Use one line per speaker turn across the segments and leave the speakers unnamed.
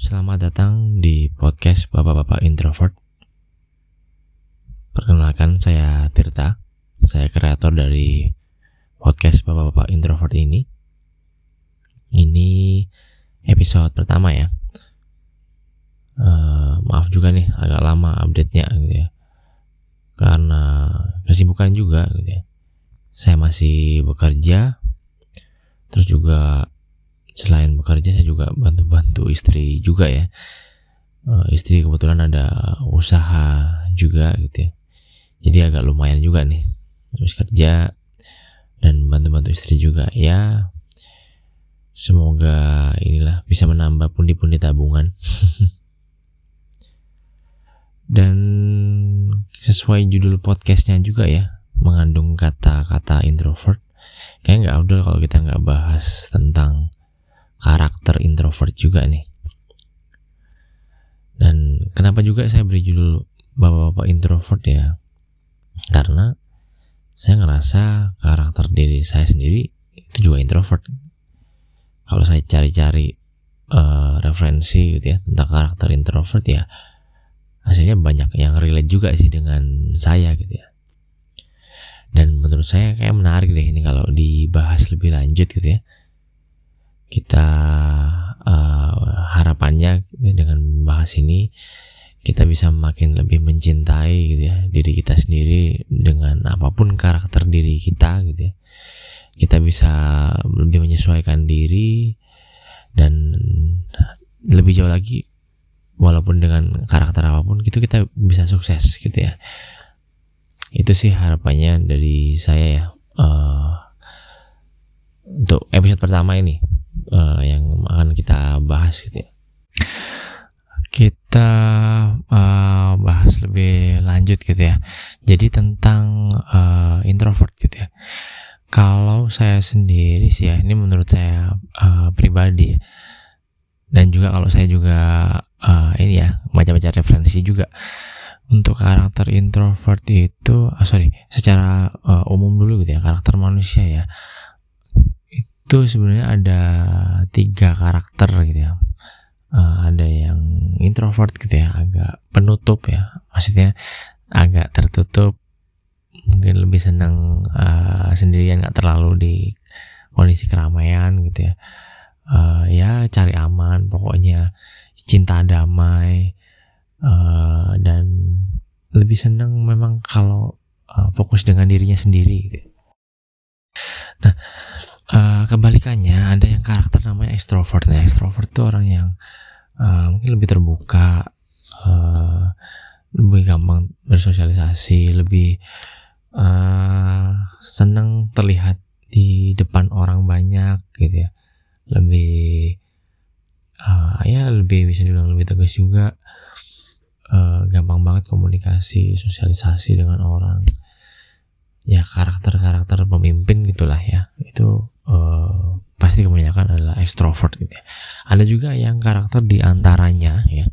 Selamat datang di podcast Bapak-Bapak Introvert. Perkenalkan saya Tirta, saya kreator dari podcast Bapak-Bapak Introvert ini. Ini episode pertama ya. Uh, maaf juga nih agak lama update-nya gitu ya. Karena kesibukan juga gitu ya. Saya masih bekerja terus juga selain bekerja saya juga bantu-bantu istri juga ya. Uh, istri kebetulan ada usaha juga gitu ya. Jadi agak lumayan juga nih. Terus kerja dan bantu-bantu istri juga. Ya semoga inilah bisa menambah pundi-pundi tabungan. Dan sesuai judul podcastnya juga ya mengandung kata-kata introvert. Kayak nggak udah kalau kita nggak bahas tentang karakter introvert juga nih. Dan kenapa juga saya beri judul bapak-bapak introvert ya? Karena saya ngerasa karakter diri saya sendiri itu juga introvert. Kalau saya cari-cari uh, referensi gitu ya tentang karakter introvert ya hasilnya banyak yang relate juga sih dengan saya gitu ya. Dan menurut saya kayak menarik deh ini kalau dibahas lebih lanjut gitu ya kita uh, harapannya dengan bahas ini kita bisa makin lebih mencintai gitu ya diri kita sendiri dengan apa pun karakter diri kita gitu ya. Kita bisa lebih menyesuaikan diri dan lebih jauh lagi walaupun dengan karakter apa pun gitu kita bisa sukses gitu ya. Itu sih harapannya dari saya ya uh, untuk episode pertama ini uh, yang akan kita bahas gitu ya. Kita uh, bahas lebih lanjut gitu ya. Jadi tentang uh, introvert gitu ya. Kalau saya sendiri sih ya, ini menurut saya uh, pribadi. Dan juga kalau saya juga uh, ini ya, baca-baca referensi juga untuk karakter introvert itu, oh sorry, secara uh, umum dulu gitu ya, karakter manusia ya itu sebenarnya ada tiga karakter gitu ya. Uh, ada yang introvert gitu ya agak penutup ya. Maksudnya agak tertutup mungkin lebih senang uh, sendirian nggak terlalu di kondisi keramaian gitu ya. Uh, ya cari aman pokoknya cinta damai uh, dan lebih senang memang kalau uh, fokus dengan dirinya sendiri gitu. nah uh, kebalikannya ada yang karakter namanya extrovert. Nah extrovert itu orang yang uh, mungkin lebih terbuka uh, lebih gampang bersosialisasi lebih uh, senang terlihat di depan orang banyak gitu ya. Lebih uh, ya lebih bisa dibilang lebih tegas juga. Uh, gampang banget komunikasi sosialisasi dengan orang. Ya karakter-karakter pemimpin gitulah ya. Itu uh, pasti kebanyakan adalah extrovert gitu ya. Ada juga yang karakter di antaranya ya.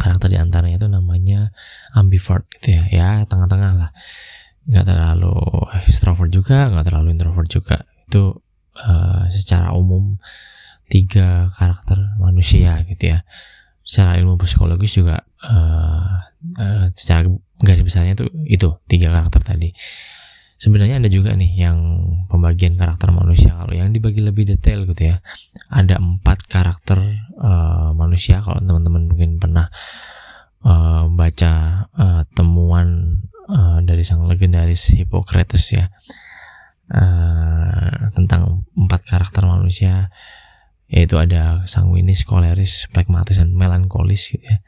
Karakter di antaranya itu namanya ambivert gitu ya. Ya, tengah-tengah lah. Nggak terlalu extrovert juga, nggak terlalu introvert juga. Itu uh, secara umum tiga karakter manusia gitu ya. Secara ilmu psikologis juga uh, uh, secara garis besarnya itu itu tiga karakter tadi sebenarnya ada juga nih yang pembagian karakter manusia. Kalau yang dibagi lebih detail gitu ya ada empat karakter uh, manusia. Kalau teman-teman mungkin pernah uh, baca uh, temuan uh, dari sang legendaris Hippocrates ya uh, tentang empat karakter manusia yaitu ada sanguinis, koleris, pragmatis dan melankolis gitu ya.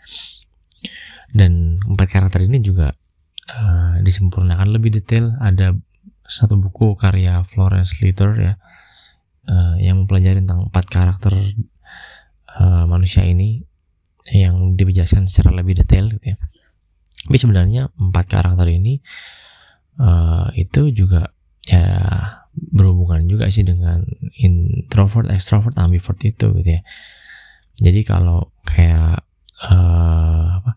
Dan empat karakter ini juga uh, disempurnakan lebih detail ada satu buku karya Florence Litter ya uh, yang mempelajari tentang empat karakter uh, manusia ini yang dijelaskan secara lebih detail gitu ya. Tapi sebenarnya empat karakter ini uh, itu juga ya berhubungan juga sih dengan introvert, extrovert, ambivert itu gitu ya. Jadi kalau kayak uh, apa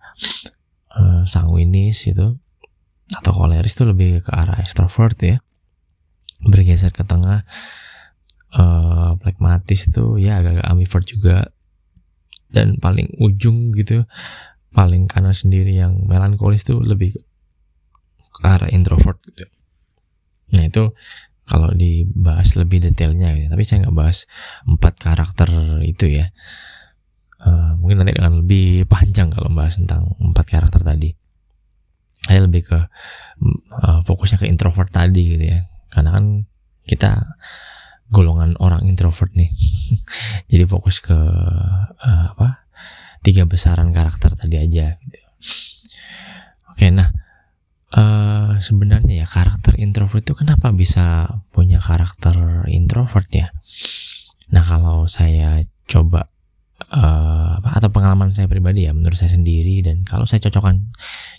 uh, sanguinis itu atau koleris itu lebih ke arah extrovert ya. Bergeser ke tengah uh, pragmatis itu ya agak-agak ambivert juga. Dan paling ujung gitu paling kanan sendiri yang melankolis tuh lebih ke arah introvert gitu. Nah itu kalau dibahas lebih detailnya ya. tapi saya nggak bahas empat karakter itu ya. Uh, mungkin nanti akan lebih panjang kalau bahas tentang empat karakter tadi saya lebih ke uh, fokusnya ke introvert tadi gitu ya. Karena kan kita golongan orang introvert nih. Jadi fokus ke uh, apa tiga besaran karakter tadi aja gitu. oke nah uh, sebenarnya ya karakter introvert itu kenapa bisa punya karakter introvert ya? Nah kalau saya coba uh, atau pengalaman saya pribadi ya menurut saya sendiri dan kalau saya cocokkan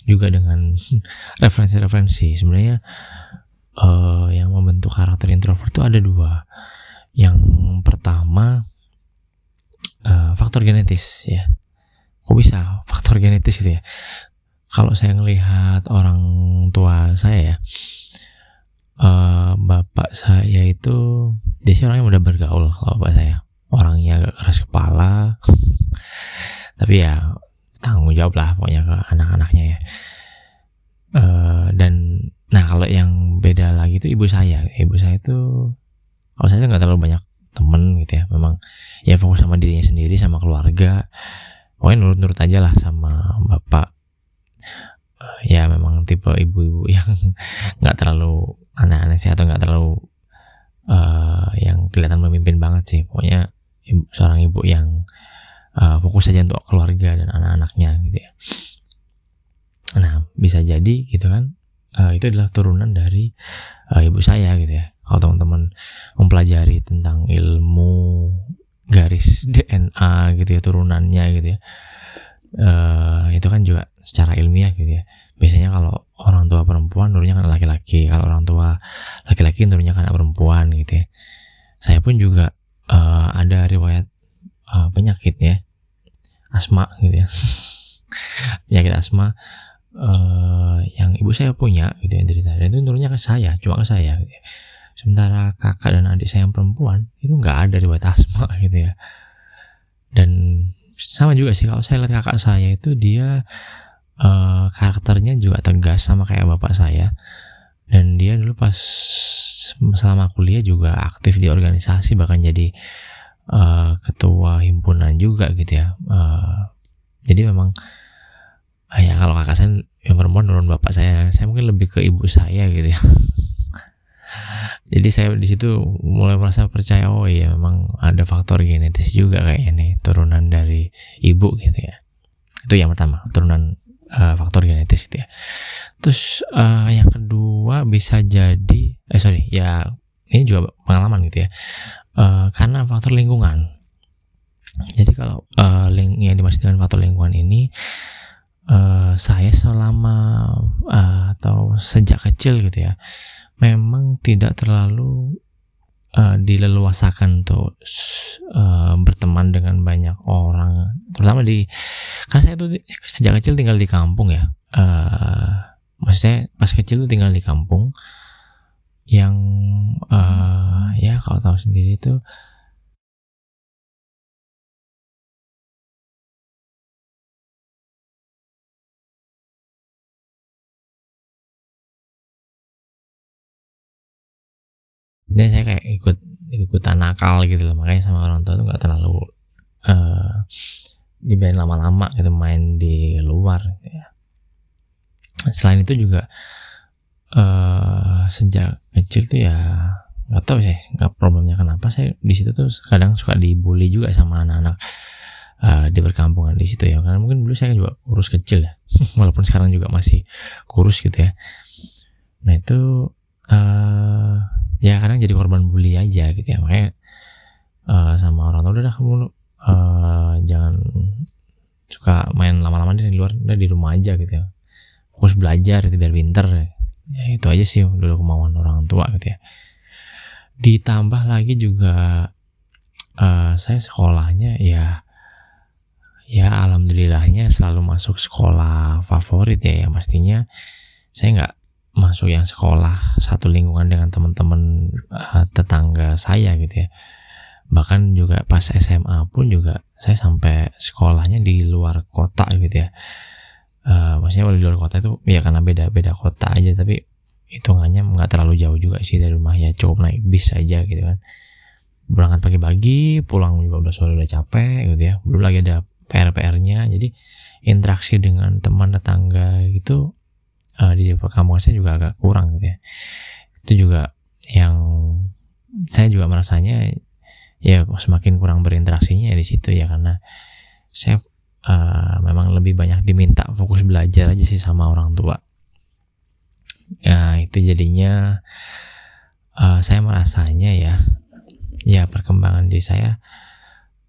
juga dengan referensi-referensi. Sebenarnya uh, yang membentuk karakter introvert itu ada dua. Yang pertama uh, faktor genetis ya. Kok bisa faktor genetis gitu ya? Kalau saya ngelihat orang tua saya ya uh, bapak saya itu dia sih orangnya mudah bergaul kalau bapak saya orangnya agak keras kepala. Tapi ya tanggung jawab lah pokoknya ke anak-anaknya ya. Uh, dan nah kalau yang beda lagi itu ibu saya. Ibu saya itu kalau saya nggak terlalu banyak temen gitu ya. Memang ya fokus sama dirinya sendiri sama keluarga. Pokoknya nurut-nurut aja lah sama bapak. Ya memang tipe ibu-ibu yang nggak terlalu aneh-aneh sih atau nggak terlalu uh, yang kelihatan memimpin banget sih. Pokoknya seorang ibu yang uh, fokus saja untuk keluarga dan anak-anaknya gitu ya. Nah bisa jadi gitu kan uh, itu adalah turunan dari uh, ibu saya gitu ya. Kalau teman-teman mempelajari tentang ilmu garis DNA gitu ya turunannya gitu ya uh, itu kan juga secara ilmiah gitu ya. Biasanya kalau orang tua perempuan nurunnya kan laki-laki. Kalau orang tua laki-laki nurunnya kan perempuan gitu ya. Saya pun juga uh, ada riwayat uh, penyakit ya. Asma gitu ya. Penyakit asma uh, yang ibu saya punya gitu ya cerita dan itu nurunnya ke saya cuma ke saya gitu ya. sementara kakak dan adik saya yang perempuan itu nggak ada riwayat asma gitu ya. Dan sama juga sih kalau saya lihat kakak saya itu dia uh, karakternya juga tegas sama kayak bapak saya. Dan dia dulu pas selama kuliah juga aktif di organisasi bahkan jadi uh, ketua himpunan juga gitu ya. Uh, jadi memang uh, ya kalau kakak saya yang perempuan turun bapak saya saya mungkin lebih ke ibu saya gitu ya. Jadi saya di situ mulai merasa percaya oh iya memang ada faktor genetis juga kayaknya nih turunan dari ibu gitu ya. Itu yang pertama turunan uh, faktor genetis itu ya. Terus uh, yang kedua bisa jadi eh sorry ya ini juga pengalaman gitu ya. Uh, karena faktor lingkungan. Jadi kalau uh, link yang dimaksud dengan faktor lingkungan ini uh, saya selama uh, atau sejak kecil gitu ya memang tidak terlalu uh, dileluasakan untuk uh, berteman dengan banyak orang. Terutama di karena saya tuh sejak kecil tinggal di kampung ya. Uh, maksudnya pas kecil tuh tinggal di kampung. Yang uh, ya kalau tahu sendiri itu dan saya kayak ikut ikutan nakal gitu loh. Makanya sama orang tua tuh nggak terlalu uh, dibiarin lama-lama gitu main di luar gitu ya. Selain itu juga uh, sejak kecil tuh ya nggak tahu sih nggak problemnya kenapa. Saya di situ tuh kadang suka dibully juga sama anak-anak uh, di perkampungan di situ ya. Karena mungkin dulu saya juga kurus kecil ya walaupun sekarang juga masih kurus gitu ya. Nah itu uh, ya kadang jadi korban bully aja gitu ya. Makanya uh, sama orang tua udah kamu uh, jangan suka main lama-lama di luar udah di rumah aja gitu ya. Fokus belajar itu biar pinter. Ya itu aja sih dulu kemauan orang tua gitu ya. Ditambah lagi juga uh, saya sekolahnya ya ya alhamdulillahnya selalu masuk sekolah favorit ya yang pastinya saya nggak masuk yang sekolah satu lingkungan dengan teman-teman uh, tetangga saya gitu ya. Bahkan juga pas SMA pun juga saya sampai sekolahnya di luar kota gitu ya. Uh, maksudnya di luar kota itu ya karena beda beda kota aja tapi hitungannya nggak terlalu jauh juga sih dari rumah ya cukup naik bis aja gitu kan. Berangkat pagi-pagi pulang juga udah sore udah capek gitu ya. Belum lagi ada PR-PR-nya jadi interaksi dengan teman tetangga gitu uh, di saya juga agak kurang gitu ya. Itu juga yang saya juga merasanya ya semakin kurang berinteraksinya di situ ya karena saya uh, memang lebih banyak diminta fokus belajar aja sih sama orang tua. Ya itu jadinya uh, saya merasanya ya ya perkembangan diri saya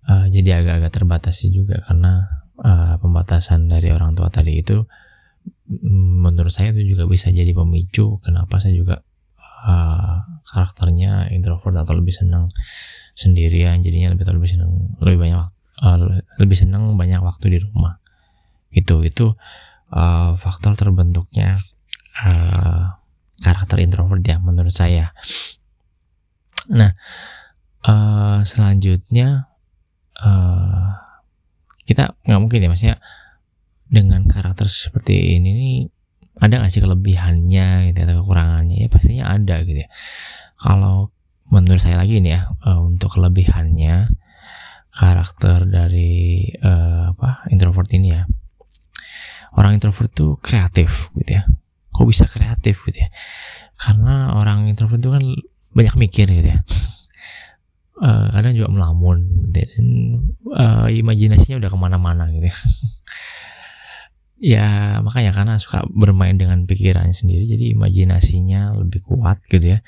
uh, jadi agak-agak terbatas sih juga karena uh, pembatasan dari orang tua tadi itu menurut saya itu juga bisa jadi pemicu kenapa saya juga uh, karakternya introvert atau lebih senang sendirian jadinya lebih lebih senang lebih banyak uh, lebih senang banyak waktu di rumah. Itu itu uh, faktor terbentuknya uh, karakter introvert ya menurut saya. Nah uh, selanjutnya uh, kita nggak mungkin ya maksudnya dengan karakter seperti ini nih ada nggak sih kelebihannya gitu ya, atau kekurangannya? Ya pastinya ada gitu ya. Kalau menurut saya lagi nih ya uh, untuk kelebihannya karakter dari uh, apa introvert ini ya. Orang introvert tuh kreatif gitu ya. Kok bisa kreatif gitu ya? Karena orang introvert itu kan banyak mikir gitu ya. Uh, kadang juga melamun gitu ya. dan uh, imajinasinya udah ke mana-mana gitu ya ya makanya karena suka bermain dengan pikirannya sendiri jadi imajinasinya lebih kuat gitu ya.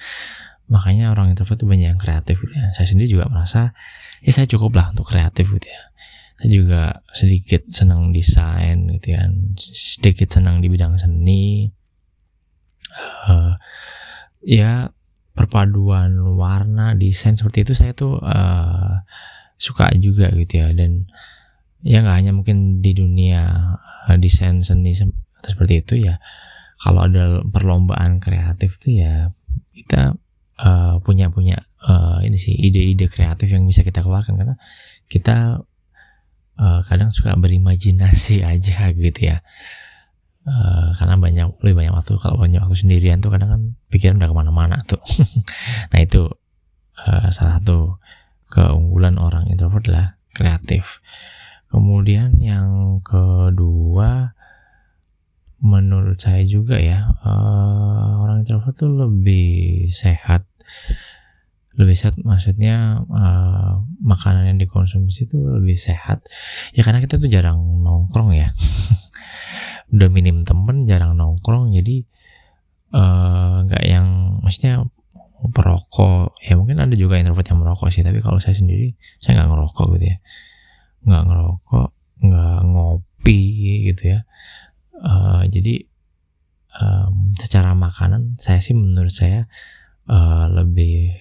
Makanya orang introvert itu banyak yang kreatif gitu ya. saya sendiri juga merasa ya saya cukup lah untuk kreatif gitu ya. Saya juga sedikit senang desain gitu kan sedikit senang di bidang seni. Uh, ya perpaduan warna desain seperti itu saya tuh uh, suka juga gitu ya. Dan ya nggak hanya mungkin di dunia desain seni seperti itu ya kalau ada perlombaan kreatif tuh ya kita uh, punya punya uh, ini sih ide-ide kreatif yang bisa kita keluarkan. Karena kita uh, kadang suka berimajinasi aja gitu ya. Uh, karena banyak lebih banyak waktu kalau banyak waktu sendirian tuh kadang kan pikiran udah ke mana-mana tuh. Nah itu uh, salah satu keunggulan orang introvert lah kreatif kemudian yang kedua menurut saya juga ya uh, orang introvert tuh lebih sehat. Lebih sehat maksudnya uh, makanan yang dikonsumsi itu lebih sehat. Ya karena kita tuh jarang nongkrong ya. Udah minim temen jarang nongkrong jadi eh, nggak uh, yang maksudnya perokok ya mungkin ada juga introvert yang merokok sih tapi kalau saya sendiri saya nggak ngerokok gitu ya nggak ngerokok nggak ngopi gitu ya. Uh, jadi um, secara makanan saya sih menurut saya uh, lebih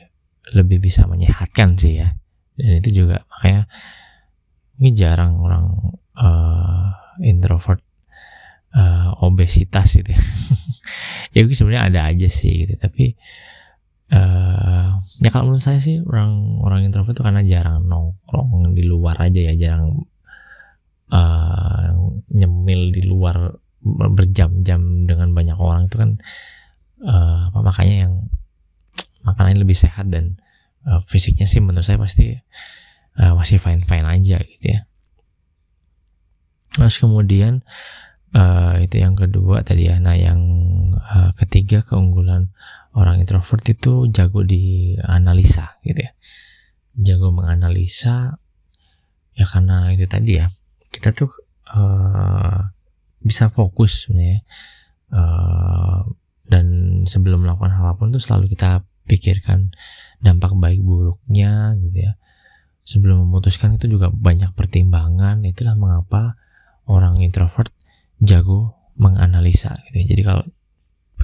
lebih bisa menyehatkan sih ya. Dan itu juga makanya ini jarang orang uh, introvert uh, obesitas gitu ya, ya sebenarnya ada aja sih gitu tapi uh, ya kalau menurut saya sih orang orang introvert itu karena jarang nongkrong di luar aja ya jarang uh, nyemil di luar berjam-jam dengan banyak orang itu kan uh, makanya yang makanannya lebih sehat dan uh, fisiknya sih menurut saya pasti uh, masih fine fine aja gitu ya. Terus kemudian uh, itu yang kedua tadi ya nah yang uh, ketiga keunggulan orang introvert itu jago di analisa gitu ya jago menganalisa ya karena itu tadi ya kita tuh uh, bisa fokus sebenarnya uh, dan sebelum melakukan hal apa pun tuh selalu kita pikirkan dampak baik buruknya gitu ya sebelum memutuskan itu juga banyak pertimbangan itulah mengapa orang introvert jago menganalisa gitu ya. jadi kalau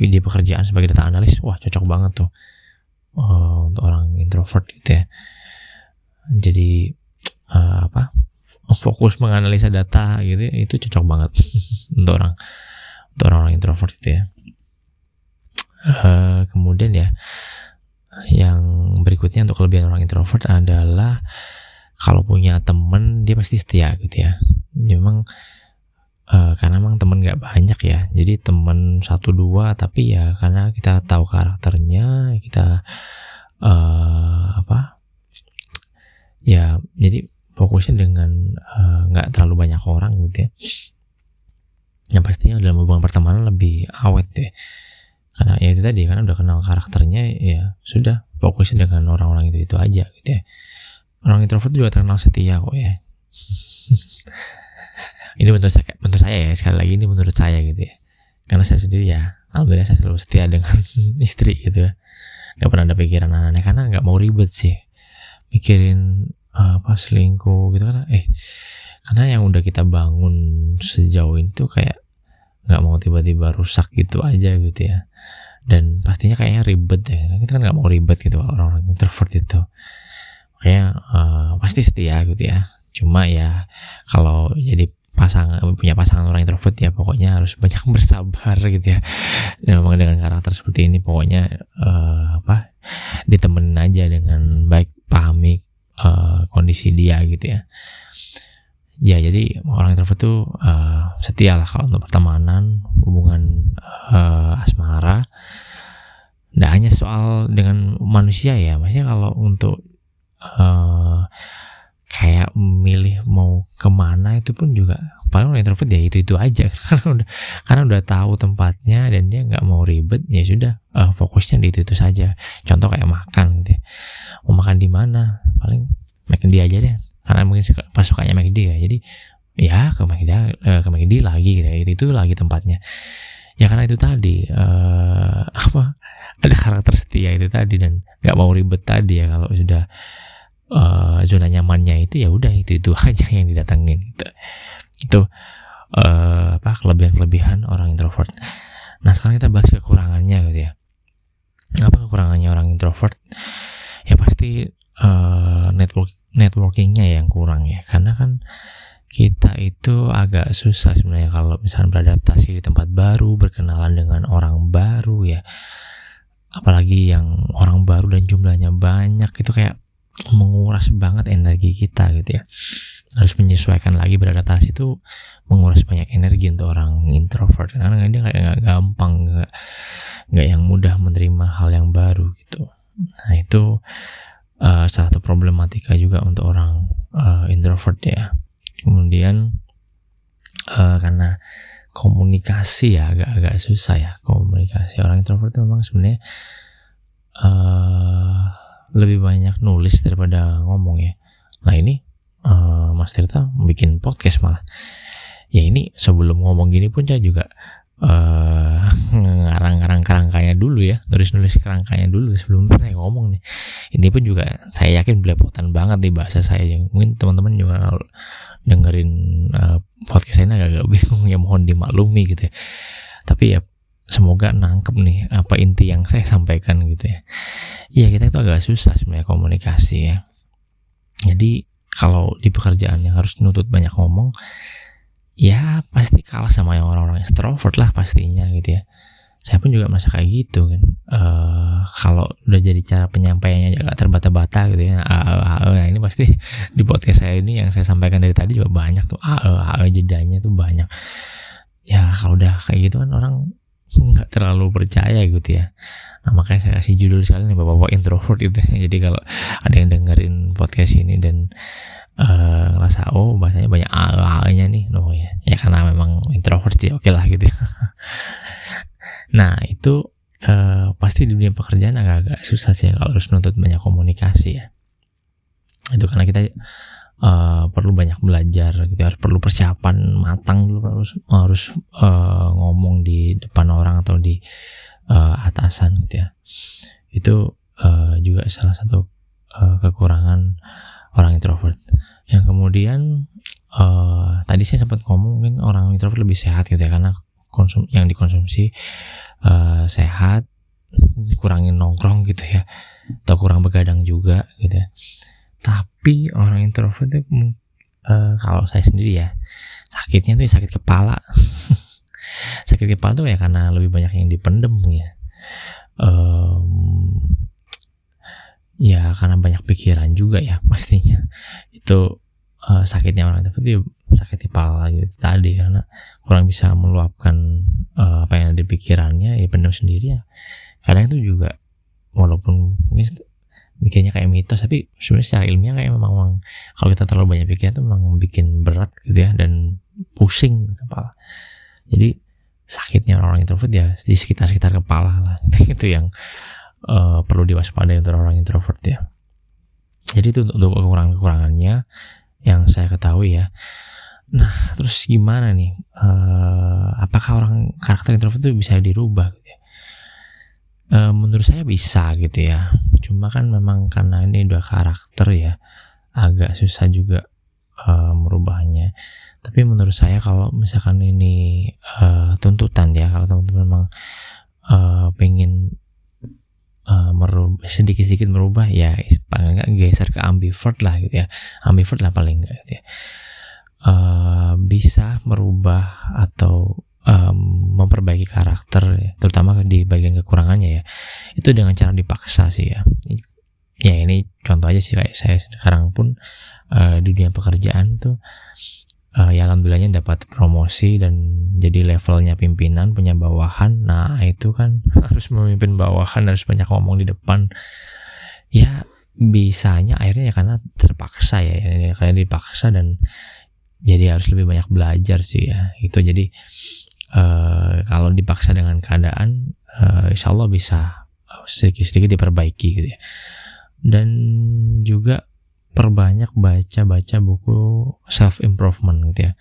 di pekerjaan sebagai data analis wah cocok banget tuh uh, untuk orang introvert gitu ya. Jadi uh, apa fokus menganalisa data gitu ya, itu cocok banget untuk orang untuk orang-orang introvert gitu ya. Uh, kemudian ya yang berikutnya untuk kelebihan orang introvert adalah kalau punya temen dia pasti setia gitu ya. Memang uh, karena emang temen nggak banyak ya. Jadi temen satu dua tapi ya karena kita tahu karakternya kita uh, apa ya jadi fokusnya dengan eh, nggak uh, terlalu banyak orang gitu ya. Yang pastinya dalam hubungan pertemanan lebih awet deh. Karena ya itu tadi karena udah kenal karakternya ya sudah fokusnya dengan orang-orang itu itu aja gitu ya. Orang introvert juga terkenal setia kok ya ini menurut saya menurut saya ya sekali lagi ini menurut saya gitu ya. Karena saya sendiri ya alhamdulillah saya selalu setia dengan istri gitu. Ya nggak pernah ada pikiran aneh-aneh karena nggak mau ribet sih. Mikirin uh, apa selingkuh gitu kan. Eh karena yang udah kita bangun sejauh ini tuh kayak nggak mau tiba-tiba rusak gitu aja gitu ya. Dan pastinya kayaknya ribet ya. Kita kan nggak mau ribet gitu orang-orang introvert itu. Kayak uh, pasti setia gitu ya. Cuma ya kalau jadi pasangan punya pasangan orang introvert ya pokoknya harus banyak bersabar gitu ya. Dan memang dengan karakter seperti ini pokoknya uh, apa ditemenin aja dengan baik pahami uh, kondisi dia gitu ya. Ya jadi orang introvert tuh uh, setia lah kalau untuk pertemanan hubungan uh, asmara. Tidak hanya soal dengan manusia ya maksudnya kalau untuk uh, kayak milih mau ke mana itu pun juga paling orang introvert ya itu itu aja. Karena udah karena udah tahu tempatnya dan dia nggak mau ribet ya sudah uh, fokusnya di itu itu saja. Contoh kayak makan gitu ya. mau makan di mana? Paling dia aja deh. Karena mungkin pas sukanya McD ya. Jadi ya ke McD uh, ke McD lagi gitu ya. itu, itu lagi tempatnya. Ya karena itu tadi uh, apa ada karakter setia itu tadi dan nggak mau ribet tadi ya kalau sudah uh, zona nyamannya itu ya udah itu itu aja yang didatengin. Gitu. itu uh, apa kelebihan kelebihan orang introvert. Nah sekarang kita bahas kekurangannya gitu ya. Apa kekurangannya orang introvert? Ya pasti uh, network networkingnya yang kurang ya. Karena kan kita itu agak susah sebenarnya kalau misalnya beradaptasi di tempat baru berkenalan dengan orang baru ya. Apalagi yang orang baru dan jumlahnya banyak itu kayak menguras banget energi kita gitu ya. Harus menyesuaikan lagi beradaptasi itu menguras banyak energi untuk orang introvert. Karena dia kayak nggak gampang nggak nggak yang mudah menerima hal yang baru gitu. Nah itu uh, salah satu problematika juga untuk orang uh, introvert ya. Kemudian uh, karena komunikasi ya agak-agak susah ya. Komunikasi orang introvert itu memang sebenarnya uh, lebih banyak nulis daripada ngomong ya. Nah ini uh, Mas Tirta bikin podcast malah. Ya ini sebelum ngomong gini pun saya juga uh, ngarang-ngarang kerangkanya dulu ya. Nulis-nulis kerangkanya dulu sebelum saya ngomong nih. Ini pun juga saya yakin belepotan banget nih bahasa saya. Yang mungkin teman-teman juga dengerin uh, podcast saya agak-agak bingung ya. Mohon dimaklumi gitu ya. Tapi ya semoga nangkep nih apa inti yang saya sampaikan gitu ya. Iya kita itu agak susah sebenarnya komunikasi ya. Jadi kalau di pekerjaan yang harus nutut banyak ngomong ya pasti kalah sama yang orang-orang extrovert lah pastinya gitu ya. Saya pun juga merasa kayak gitu kan. Uh, kalau udah jadi cara penyampaiannya agak terbata-bata gitu ya. AE AE nah ini pasti di podcast saya ini yang saya sampaikan dari tadi juga banyak tuh. AE AE jedanya tuh banyak. Ya kalau udah kayak gitu kan orang nggak terlalu percaya gitu ya. Nah makanya saya kasih judul sekali nih bapak-bapak introvert gitu. Jadi kalau ada yang dengerin podcast ini dan uh, ngerasa oh bahasanya banyak a nya nih. No ya. Ya karena memang introvert sih oke okay lah gitu. Nah itu uh, pasti di dunia pekerjaan agak-agak susah sih kalau harus nuntut banyak komunikasi ya. Itu karena kita uh, perlu banyak belajar gitu harus perlu persiapan matang dulu harus harus uh, ngomong di depan orang atau di uh, atasan gitu ya. Itu uh, juga salah satu uh, kekurangan orang introvert. Yang kemudian uh, tadi saya sempat ngomong mungkin orang introvert lebih sehat gitu ya karena konsum yang dikonsumsi uh, sehat kurangin nongkrong gitu ya atau kurang begadang juga gitu ya tapi orang introvert itu uh, kalau saya sendiri ya sakitnya tuh ya sakit kepala. Sakit kepala tuh ya karena lebih banyak yang dipendem ya. Um, ya karena banyak pikiran juga ya pastinya. Itu uh, sakitnya orang introvert itu sakit kepala gitu tadi karena kurang bisa meluapkan uh, apa yang ada di pikirannya ya pendam sendiri ya. Kadang itu juga walaupun mungkin bikinnya kayak mitos tapi sebenarnya secara ilmiah kayak memang, memang kalau kita terlalu banyak pikiran itu memang bikin berat gitu ya dan pusing kepala jadi sakitnya orang introvert ya di sekitar sekitar kepala lah itu yang uh, perlu diwaspadai untuk orang introvert ya. Jadi itu untuk kekurangan-kekurangannya yang saya ketahui ya. Nah, terus gimana nih? Uh, apakah orang karakter introvert itu bisa dirubah? Gitu ya? Uh, menurut saya bisa gitu ya. Cuma kan memang karena ini udah karakter ya, agak susah juga uh, merubahnya. Tapi menurut saya kalau misalkan ini uh, tuntutan ya, kalau teman-teman memang uh, pengen merubah sedikit-sedikit merubah ya paling nggak geser ke ambivert lah gitu ya ambivert lah paling nggak gitu ya uh, bisa merubah atau um, memperbaiki karakter ya, terutama di bagian kekurangannya ya. Itu dengan cara dipaksa sih ya. Ya ini contoh aja sih kayak saya sekarang pun uh, di dunia pekerjaan tuh uh, ya alhamdulillahnya dapat promosi dan jadi levelnya pimpinan punya bawahan. Nah itu kan harus memimpin bawahan harus banyak ngomong di depan. Ya bisanya akhirnya ya karena terpaksa ya, ya karena dipaksa dan jadi harus lebih banyak belajar sih ya. Itu jadi uh, kalau dipaksa dengan keadaan uh, insya Allah bisa sedikit-sedikit diperbaiki gitu ya. Dan juga perbanyak baca-baca buku self improvement gitu ya.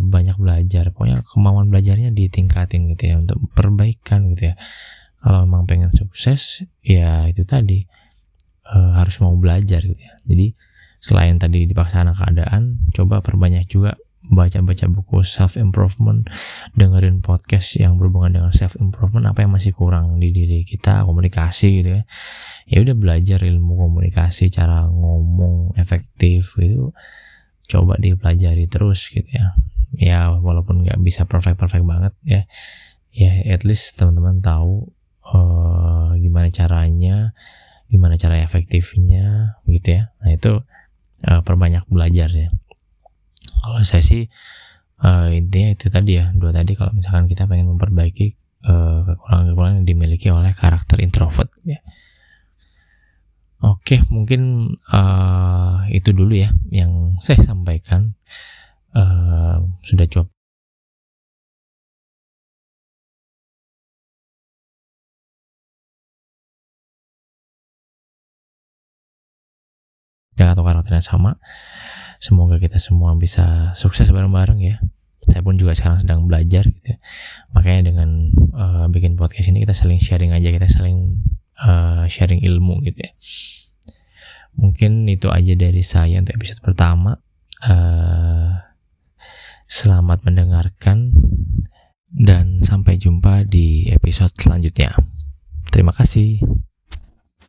Banyak belajar. Pokoknya kemauan belajarnya ditingkatin gitu ya untuk perbaikan gitu ya. Kalau memang pengen sukses ya itu tadi uh, harus mau belajar gitu ya. Jadi selain tadi dipaksakan keadaan coba perbanyak juga baca-baca buku self improvement, dengerin podcast yang berhubungan dengan self improvement, apa yang masih kurang di diri kita, komunikasi gitu ya. Ya udah belajar ilmu komunikasi, cara ngomong efektif gitu. Coba dipelajari terus gitu ya. Ya walaupun nggak bisa perfect perfect banget ya. Ya at least teman-teman tahu uh, gimana caranya, gimana cara efektifnya gitu ya. Nah itu uh, perbanyak belajar ya kalau saya sih uh, intinya itu tadi ya dua tadi kalau misalkan kita pengen memperbaiki uh, kekurangan-kekurangan yang dimiliki oleh karakter introvert ya Oke, mungkin uh, itu dulu ya yang saya sampaikan. Uh, sudah cukup. Atau karakternya sama. Semoga kita semua bisa sukses bareng-bareng ya. Saya pun juga sekarang sedang belajar gitu. Ya. Makanya dengan uh, bikin podcast ini kita saling sharing aja, kita saling uh, sharing ilmu gitu ya. Mungkin itu aja dari saya untuk episode pertama. Uh, selamat mendengarkan dan sampai jumpa di episode selanjutnya. Terima kasih.